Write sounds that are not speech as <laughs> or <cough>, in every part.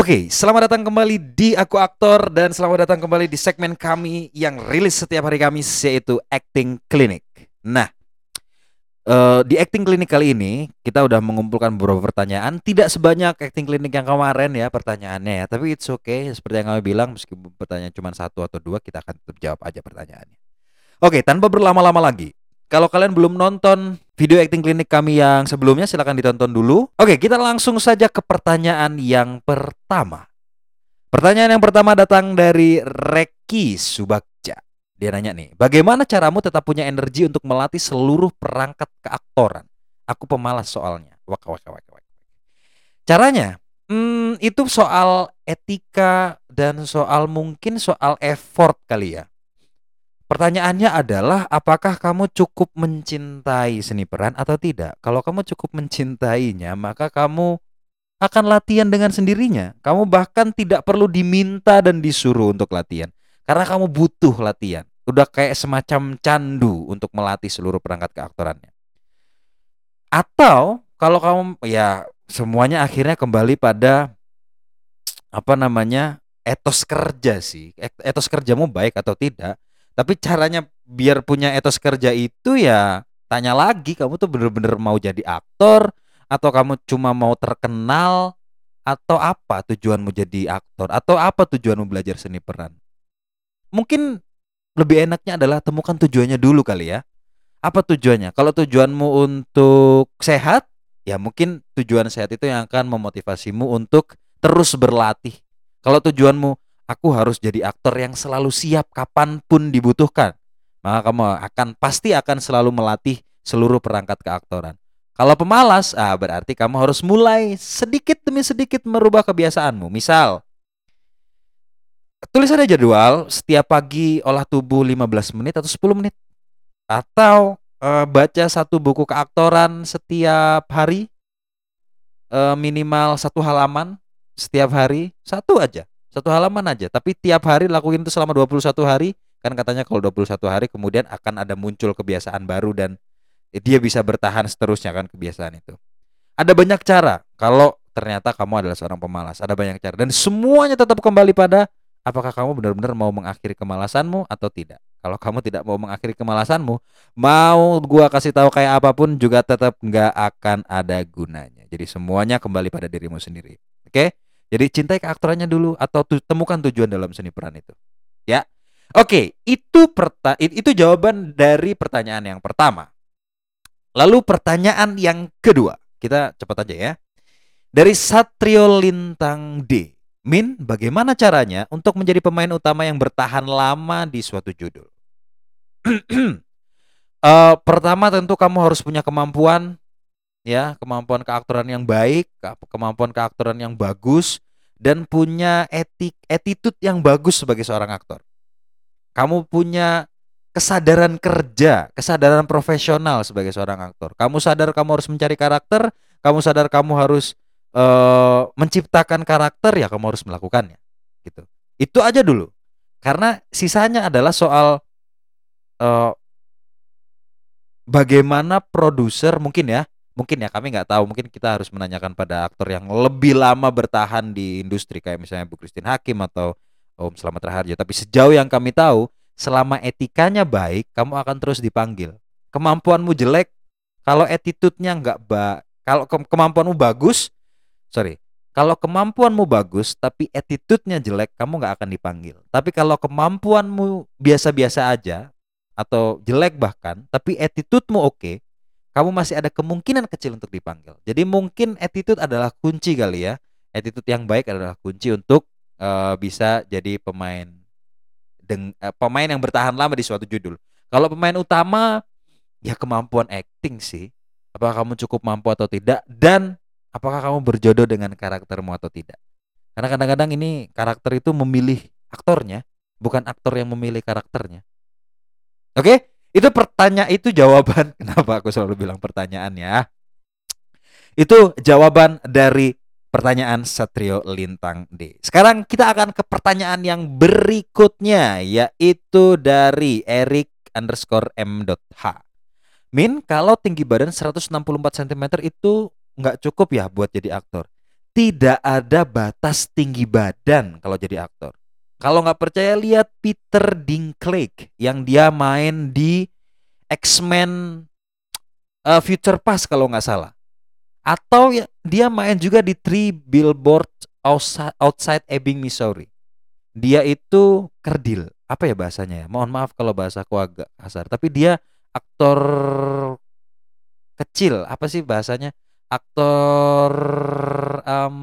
Oke, selamat datang kembali di Aku Aktor dan selamat datang kembali di segmen kami yang rilis setiap hari Kamis yaitu Acting Clinic. Nah, uh, di Acting Clinic kali ini kita udah mengumpulkan beberapa pertanyaan, tidak sebanyak Acting Clinic yang kemarin ya pertanyaannya ya, tapi it's okay. Seperti yang kami bilang, meskipun pertanyaan cuma satu atau dua, kita akan tetap jawab aja pertanyaannya. Oke, tanpa berlama-lama lagi, kalau kalian belum nonton video acting klinik kami yang sebelumnya silahkan ditonton dulu. Oke, kita langsung saja ke pertanyaan yang pertama. Pertanyaan yang pertama datang dari Reki Subakja. Dia nanya nih, bagaimana caramu tetap punya energi untuk melatih seluruh perangkat keaktoran? Aku pemalas soalnya. Wak, wak, wak, wak. Caranya, hmm, itu soal etika dan soal mungkin soal effort kali ya. Pertanyaannya adalah apakah kamu cukup mencintai seni peran atau tidak? Kalau kamu cukup mencintainya, maka kamu akan latihan dengan sendirinya. Kamu bahkan tidak perlu diminta dan disuruh untuk latihan. Karena kamu butuh latihan. Udah kayak semacam candu untuk melatih seluruh perangkat keaktorannya. Atau kalau kamu ya semuanya akhirnya kembali pada apa namanya etos kerja sih. Etos kerjamu baik atau tidak tapi caranya biar punya etos kerja itu ya tanya lagi kamu tuh bener-bener mau jadi aktor atau kamu cuma mau terkenal atau apa tujuanmu jadi aktor? Atau apa tujuanmu belajar seni peran? Mungkin lebih enaknya adalah temukan tujuannya dulu kali ya. Apa tujuannya? Kalau tujuanmu untuk sehat ya mungkin tujuan sehat itu yang akan memotivasimu untuk terus berlatih. Kalau tujuanmu aku harus jadi aktor yang selalu siap kapan pun dibutuhkan. Maka kamu akan pasti akan selalu melatih seluruh perangkat keaktoran. Kalau pemalas, ah berarti kamu harus mulai sedikit demi sedikit merubah kebiasaanmu. Misal, tulis ada jadwal setiap pagi olah tubuh 15 menit atau 10 menit. Atau uh, baca satu buku keaktoran setiap hari uh, minimal satu halaman setiap hari satu aja satu halaman aja, tapi tiap hari lakuin itu selama 21 hari, kan katanya kalau 21 hari kemudian akan ada muncul kebiasaan baru dan dia bisa bertahan seterusnya kan kebiasaan itu. Ada banyak cara kalau ternyata kamu adalah seorang pemalas, ada banyak cara dan semuanya tetap kembali pada apakah kamu benar-benar mau mengakhiri kemalasanmu atau tidak. Kalau kamu tidak mau mengakhiri kemalasanmu, mau gua kasih tahu kayak apa pun juga tetap nggak akan ada gunanya. Jadi semuanya kembali pada dirimu sendiri. Oke? Okay? Jadi cintai keaktorannya dulu atau tu, temukan tujuan dalam seni peran itu. Ya. Oke, itu perta itu jawaban dari pertanyaan yang pertama. Lalu pertanyaan yang kedua. Kita cepat aja ya. Dari Satrio Lintang D. Min, bagaimana caranya untuk menjadi pemain utama yang bertahan lama di suatu judul? uh, <clears throat> pertama tentu kamu harus punya kemampuan ya kemampuan keaktoran yang baik kemampuan keaktoran yang bagus dan punya etik attitude yang bagus sebagai seorang aktor. Kamu punya kesadaran kerja kesadaran profesional sebagai seorang aktor. Kamu sadar kamu harus mencari karakter kamu sadar kamu harus uh, menciptakan karakter ya kamu harus melakukannya gitu. Itu aja dulu. Karena sisanya adalah soal uh, bagaimana produser mungkin ya mungkin ya kami nggak tahu. Mungkin kita harus menanyakan pada aktor yang lebih lama bertahan di industri kayak misalnya Bu Christine Hakim atau Om Selamat Raharjo tapi sejauh yang kami tahu selama etikanya baik kamu akan terus dipanggil. Kemampuanmu jelek kalau attitude-nya nggak ba kalau ke kemampuanmu bagus sorry kalau kemampuanmu bagus tapi attitude-nya jelek kamu nggak akan dipanggil. Tapi kalau kemampuanmu biasa-biasa aja atau jelek bahkan tapi attitude-mu oke okay, kamu masih ada kemungkinan kecil untuk dipanggil. Jadi mungkin attitude adalah kunci kali ya. Attitude yang baik adalah kunci untuk uh, bisa jadi pemain deng uh, pemain yang bertahan lama di suatu judul. Kalau pemain utama ya kemampuan acting sih. Apakah kamu cukup mampu atau tidak dan apakah kamu berjodoh dengan karaktermu atau tidak. Karena kadang-kadang ini karakter itu memilih aktornya, bukan aktor yang memilih karakternya. Oke? Okay? Itu pertanyaan itu jawaban <laughs> kenapa aku selalu bilang pertanyaan ya. Itu jawaban dari pertanyaan Satrio Lintang D. Sekarang kita akan ke pertanyaan yang berikutnya yaitu dari Erik underscore M.H. Min, kalau tinggi badan 164 cm itu nggak cukup ya buat jadi aktor. tidak ada batas tinggi badan kalau jadi aktor. Kalau nggak percaya lihat Peter Dinklage yang dia main di X-Men uh, Future Past kalau nggak salah. Atau ya, dia main juga di Three Billboards Outside, outside Ebbing, Missouri. Dia itu kerdil. Apa ya bahasanya ya? Mohon maaf kalau bahasaku agak kasar. Tapi dia aktor kecil. Apa sih bahasanya? Aktor um,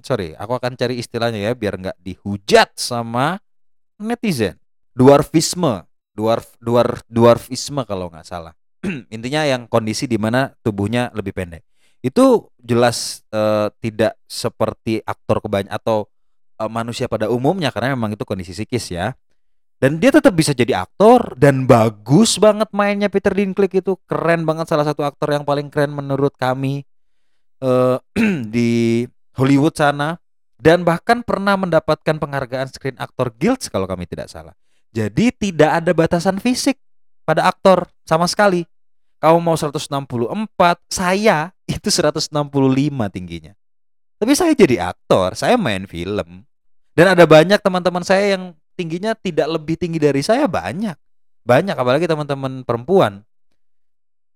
sorry, aku akan cari istilahnya ya biar nggak dihujat sama netizen. Dwarfisme, dwarf dwarf dwarfisme kalau nggak salah. <clears throat> Intinya yang kondisi di mana tubuhnya lebih pendek. Itu jelas uh, tidak seperti aktor kebanyakan atau uh, manusia pada umumnya karena memang itu kondisi psikis ya. Dan dia tetap bisa jadi aktor dan bagus banget mainnya Peter Dinklage itu keren banget salah satu aktor yang paling keren menurut kami uh, <clears throat> di Hollywood sana dan bahkan pernah mendapatkan penghargaan Screen Actor Guild kalau kami tidak salah. Jadi tidak ada batasan fisik pada aktor sama sekali. Kamu mau 164, saya itu 165 tingginya. Tapi saya jadi aktor, saya main film. Dan ada banyak teman-teman saya yang tingginya tidak lebih tinggi dari saya banyak. Banyak apalagi teman-teman perempuan.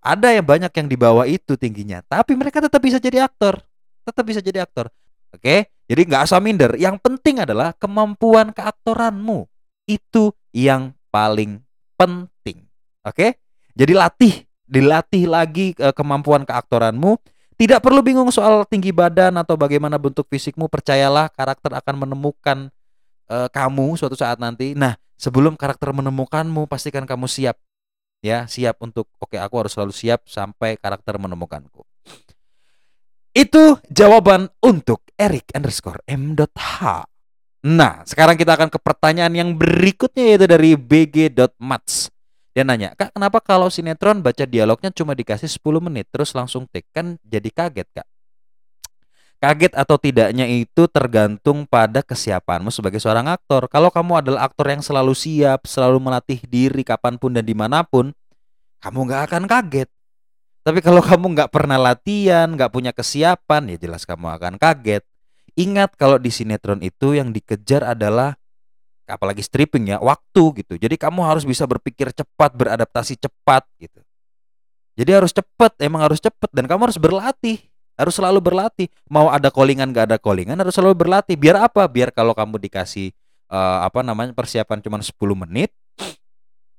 Ada yang banyak yang di bawah itu tingginya, tapi mereka tetap bisa jadi aktor tetap bisa jadi aktor. Oke, jadi nggak asal minder. Yang penting adalah kemampuan keaktoranmu itu yang paling penting. Oke, jadi latih, dilatih lagi eh, kemampuan keaktoranmu. Tidak perlu bingung soal tinggi badan atau bagaimana bentuk fisikmu. Percayalah, karakter akan menemukan uh, kamu suatu saat nanti. Nah, sebelum karakter menemukanmu, pastikan kamu siap. Ya, siap untuk oke, aku harus selalu siap sampai karakter menemukanku. Itu jawaban untuk Eric underscore M.H. Nah, sekarang kita akan ke pertanyaan yang berikutnya yaitu dari bg.mats. Dia nanya, Kak kenapa kalau sinetron baca dialognya cuma dikasih 10 menit terus langsung take? Kan jadi kaget Kak. Kaget atau tidaknya itu tergantung pada kesiapanmu sebagai seorang aktor. Kalau kamu adalah aktor yang selalu siap, selalu melatih diri kapan pun dan di mana pun, kamu nggak akan kaget. Tapi kalau kamu nggak pernah latihan, nggak punya kesiapan, ya jelas kamu akan kaget. Ingat kalau di sinetron itu yang dikejar adalah apalagi stripping ya, waktu gitu. Jadi kamu harus bisa berpikir cepat, beradaptasi cepat gitu. Jadi harus cepat, emang harus cepat dan kamu harus berlatih. Harus selalu berlatih. Mau ada callingan gak ada callingan harus selalu berlatih. Biar apa? Biar kalau kamu dikasih uh, apa namanya persiapan cuma 10 menit,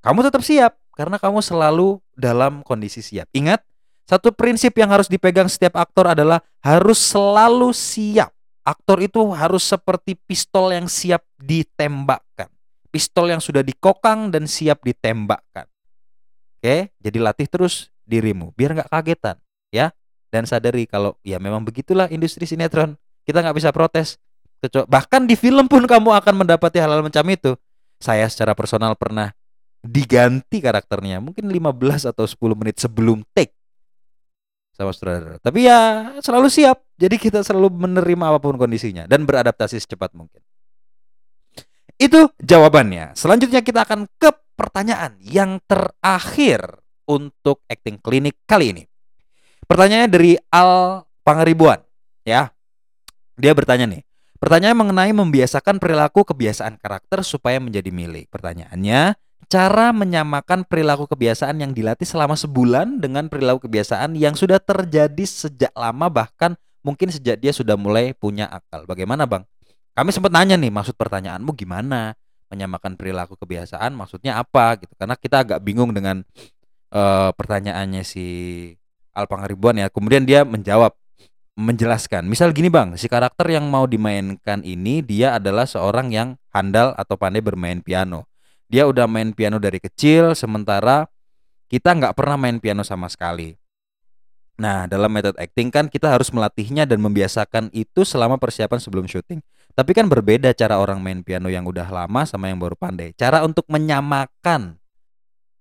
kamu tetap siap karena kamu selalu dalam kondisi siap. Ingat, satu prinsip yang harus dipegang setiap aktor adalah harus selalu siap. Aktor itu harus seperti pistol yang siap ditembakkan. Pistol yang sudah dikokang dan siap ditembakkan. Oke, jadi latih terus dirimu biar nggak kagetan, ya. Dan sadari kalau ya memang begitulah industri sinetron. Kita nggak bisa protes. Bahkan di film pun kamu akan mendapati hal-hal macam itu. Saya secara personal pernah diganti karakternya mungkin 15 atau 10 menit sebelum take sama saudara. Tapi ya selalu siap. Jadi kita selalu menerima apa pun kondisinya dan beradaptasi secepat mungkin. Itu jawabannya. Selanjutnya kita akan ke pertanyaan yang terakhir untuk acting klinik kali ini. Pertanyaannya dari Al Pangeribuan, ya. Dia bertanya nih. Pertanyaan mengenai membiasakan perilaku kebiasaan karakter supaya menjadi milik. Pertanyaannya, cara menyamakan perilaku kebiasaan yang dilatih selama sebulan dengan perilaku kebiasaan yang sudah terjadi sejak lama bahkan mungkin sejak dia sudah mulai punya akal. Bagaimana, Bang? Kami sempat nanya nih, maksud pertanyaanmu gimana? Menyamakan perilaku kebiasaan maksudnya apa gitu. Karena kita agak bingung dengan uh, pertanyaannya si Alpang Ribuan ya. Kemudian dia menjawab menjelaskan. Misal gini, Bang, si karakter yang mau dimainkan ini dia adalah seorang yang handal atau pandai bermain piano dia udah main piano dari kecil sementara kita nggak pernah main piano sama sekali. Nah, dalam metode acting kan kita harus melatihnya dan membiasakan itu selama persiapan sebelum syuting. Tapi kan berbeda cara orang main piano yang udah lama sama yang baru pandai. Cara untuk menyamakan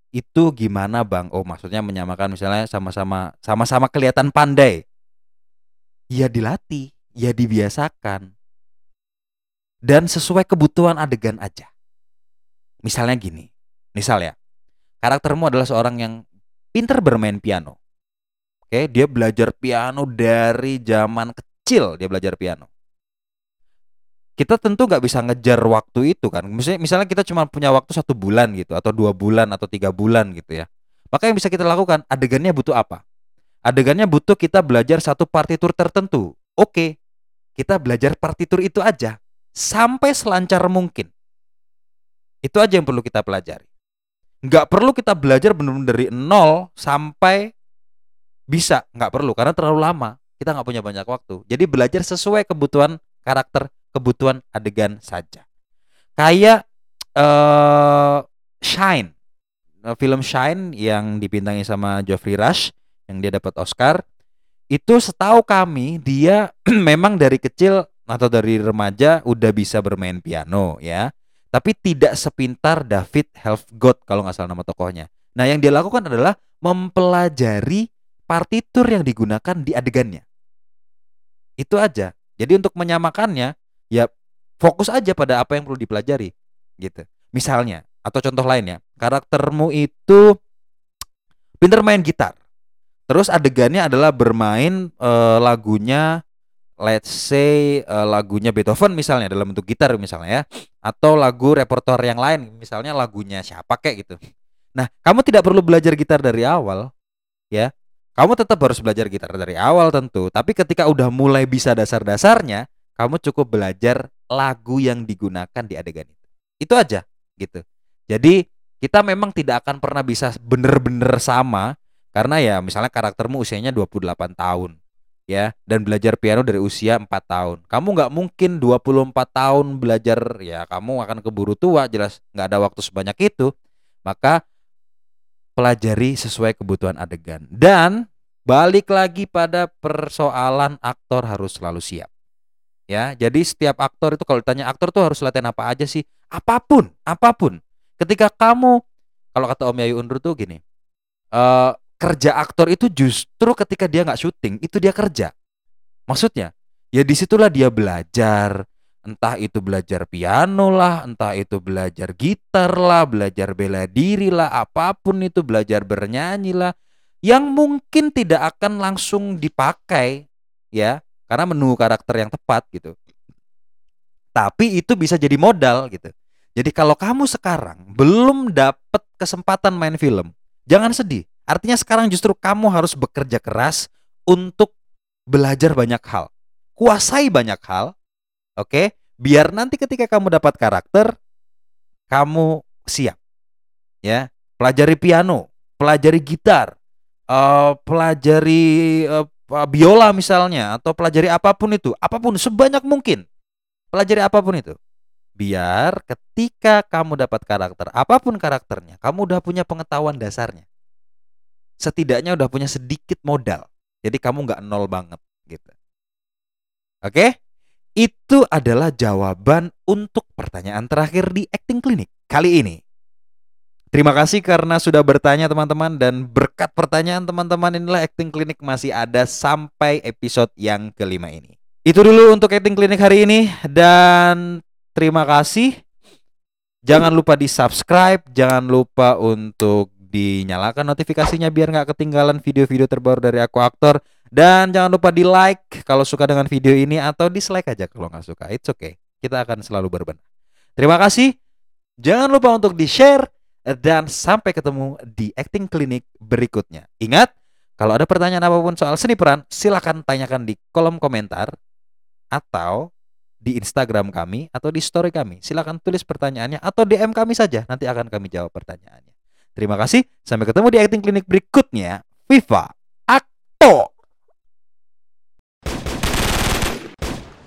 itu gimana, Bang? Oh, maksudnya menyamakan misalnya sama-sama sama-sama kelihatan pandai. Ya dilatih, ya dibiasakan. Dan sesuai kebutuhan adegan aja. Misalnya gini, misal ya, karaktermu adalah seorang yang pinter bermain piano. Oke, dia belajar piano dari zaman kecil dia belajar piano. Kita tentu nggak bisa ngejar waktu itu kan. Misalnya misalnya kita cuma punya waktu satu bulan gitu atau dua bulan atau tiga bulan gitu ya. Maka yang bisa kita lakukan adegannya butuh apa? Adegannya butuh kita belajar satu partitur tertentu. Oke kita belajar partitur itu aja sampai selancar mungkin itu aja yang perlu kita pelajari. Nggak perlu kita belajar benar-benar dari nol sampai bisa. Nggak perlu karena terlalu lama. Kita nggak punya banyak waktu. Jadi belajar sesuai kebutuhan karakter kebutuhan adegan saja. Kayak uh, Shine, eh, film Shine yang dipintangi sama Geoffrey Rush yang dia dapat Oscar, itu setahu kami dia <clears throat> memang dari kecil atau dari remaja udah bisa bermain piano ya. Tapi tidak sepintar David Helfgott kalau nggak salah nama tokohnya. Nah yang dia lakukan adalah mempelajari partitur yang digunakan di adegannya. Itu aja. Jadi untuk menyamakannya, ya fokus aja pada apa yang perlu dipelajari gitu misalnya atau contoh lainnya karaktermu itu pinter main gitar terus adegannya adalah bermain uh, lagunya let's say uh, lagunya Beethoven misalnya dalam bentuk gitar misalnya ya atau lagu repertoire yang lain misalnya lagunya siapa kayak gitu nah kamu tidak perlu belajar gitar dari awal ya kamu tetap harus belajar gitar dari awal tentu tapi ketika udah mulai bisa dasar-dasarnya kamu cukup belajar lagu yang digunakan di adegan itu. Itu aja gitu. Jadi kita memang tidak akan pernah bisa bener-bener sama karena ya misalnya karaktermu usianya 28 tahun ya dan belajar piano dari usia 4 tahun. Kamu nggak mungkin 24 tahun belajar ya kamu akan keburu tua jelas nggak ada waktu sebanyak itu. Maka pelajari sesuai kebutuhan adegan dan balik lagi pada persoalan aktor harus selalu siap ya jadi setiap aktor itu kalau ditanya aktor tuh harus latihan apa aja sih apa pun apa pun ketika kamu kalau kata Om Yayu Undur tuh gini uh, kerja aktor itu justru ketika dia nggak syuting itu dia kerja maksudnya ya di situlah dia belajar entah itu belajar piano lah entah itu belajar gitar lah belajar bela diri lah apa pun itu belajar bernyanyi lah yang mungkin tidak akan langsung dipakai ya karena menunggu karakter yang tepat gitu. Tapi itu bisa jadi modal gitu. Jadi kalau kamu sekarang belum dapat kesempatan main film, jangan sedih. Artinya sekarang justru kamu harus bekerja keras untuk belajar banyak hal. Kuasai banyak hal. Oke? Okay? Biar nanti ketika kamu dapat karakter kamu siap. Ya, pelajari piano, pelajari gitar, uh, pelajari uh, biola misalnya atau pelajari apa pun itu, apa pun sebanyak mungkin. Pelajari apa pun itu. Biar ketika kamu dapat karakter, apa pun karakternya, kamu udah punya pengetahuan dasarnya. Setidaknya udah punya sedikit modal. Jadi kamu nggak nol banget gitu. Oke? Itu adalah jawaban untuk pertanyaan terakhir di acting clinic kali ini. Terima kasih karena sudah bertanya teman-teman dan berkat pertanyaan teman-teman inilah acting klinik masih ada sampai episode yang kelima ini. Itu dulu untuk acting klinik hari ini dan terima kasih. Jangan lupa di subscribe, jangan lupa untuk dinyalakan notifikasinya biar nggak ketinggalan video-video terbaru dari aku aktor dan jangan lupa di like kalau suka dengan video ini atau dislike aja kalau nggak suka. It's okay. Kita akan selalu berbenah. Terima kasih. Jangan lupa untuk di share dan sampai ketemu di acting klinik berikutnya. Ingat, kalau ada pertanyaan apa pun soal seni peran, silahkan tanyakan di kolom komentar atau di Instagram kami atau di story kami. Silahkan tulis pertanyaannya atau DM kami saja. Nanti akan kami jawab pertanyaannya. Terima kasih, sampai ketemu di acting klinik berikutnya. Viva Akto!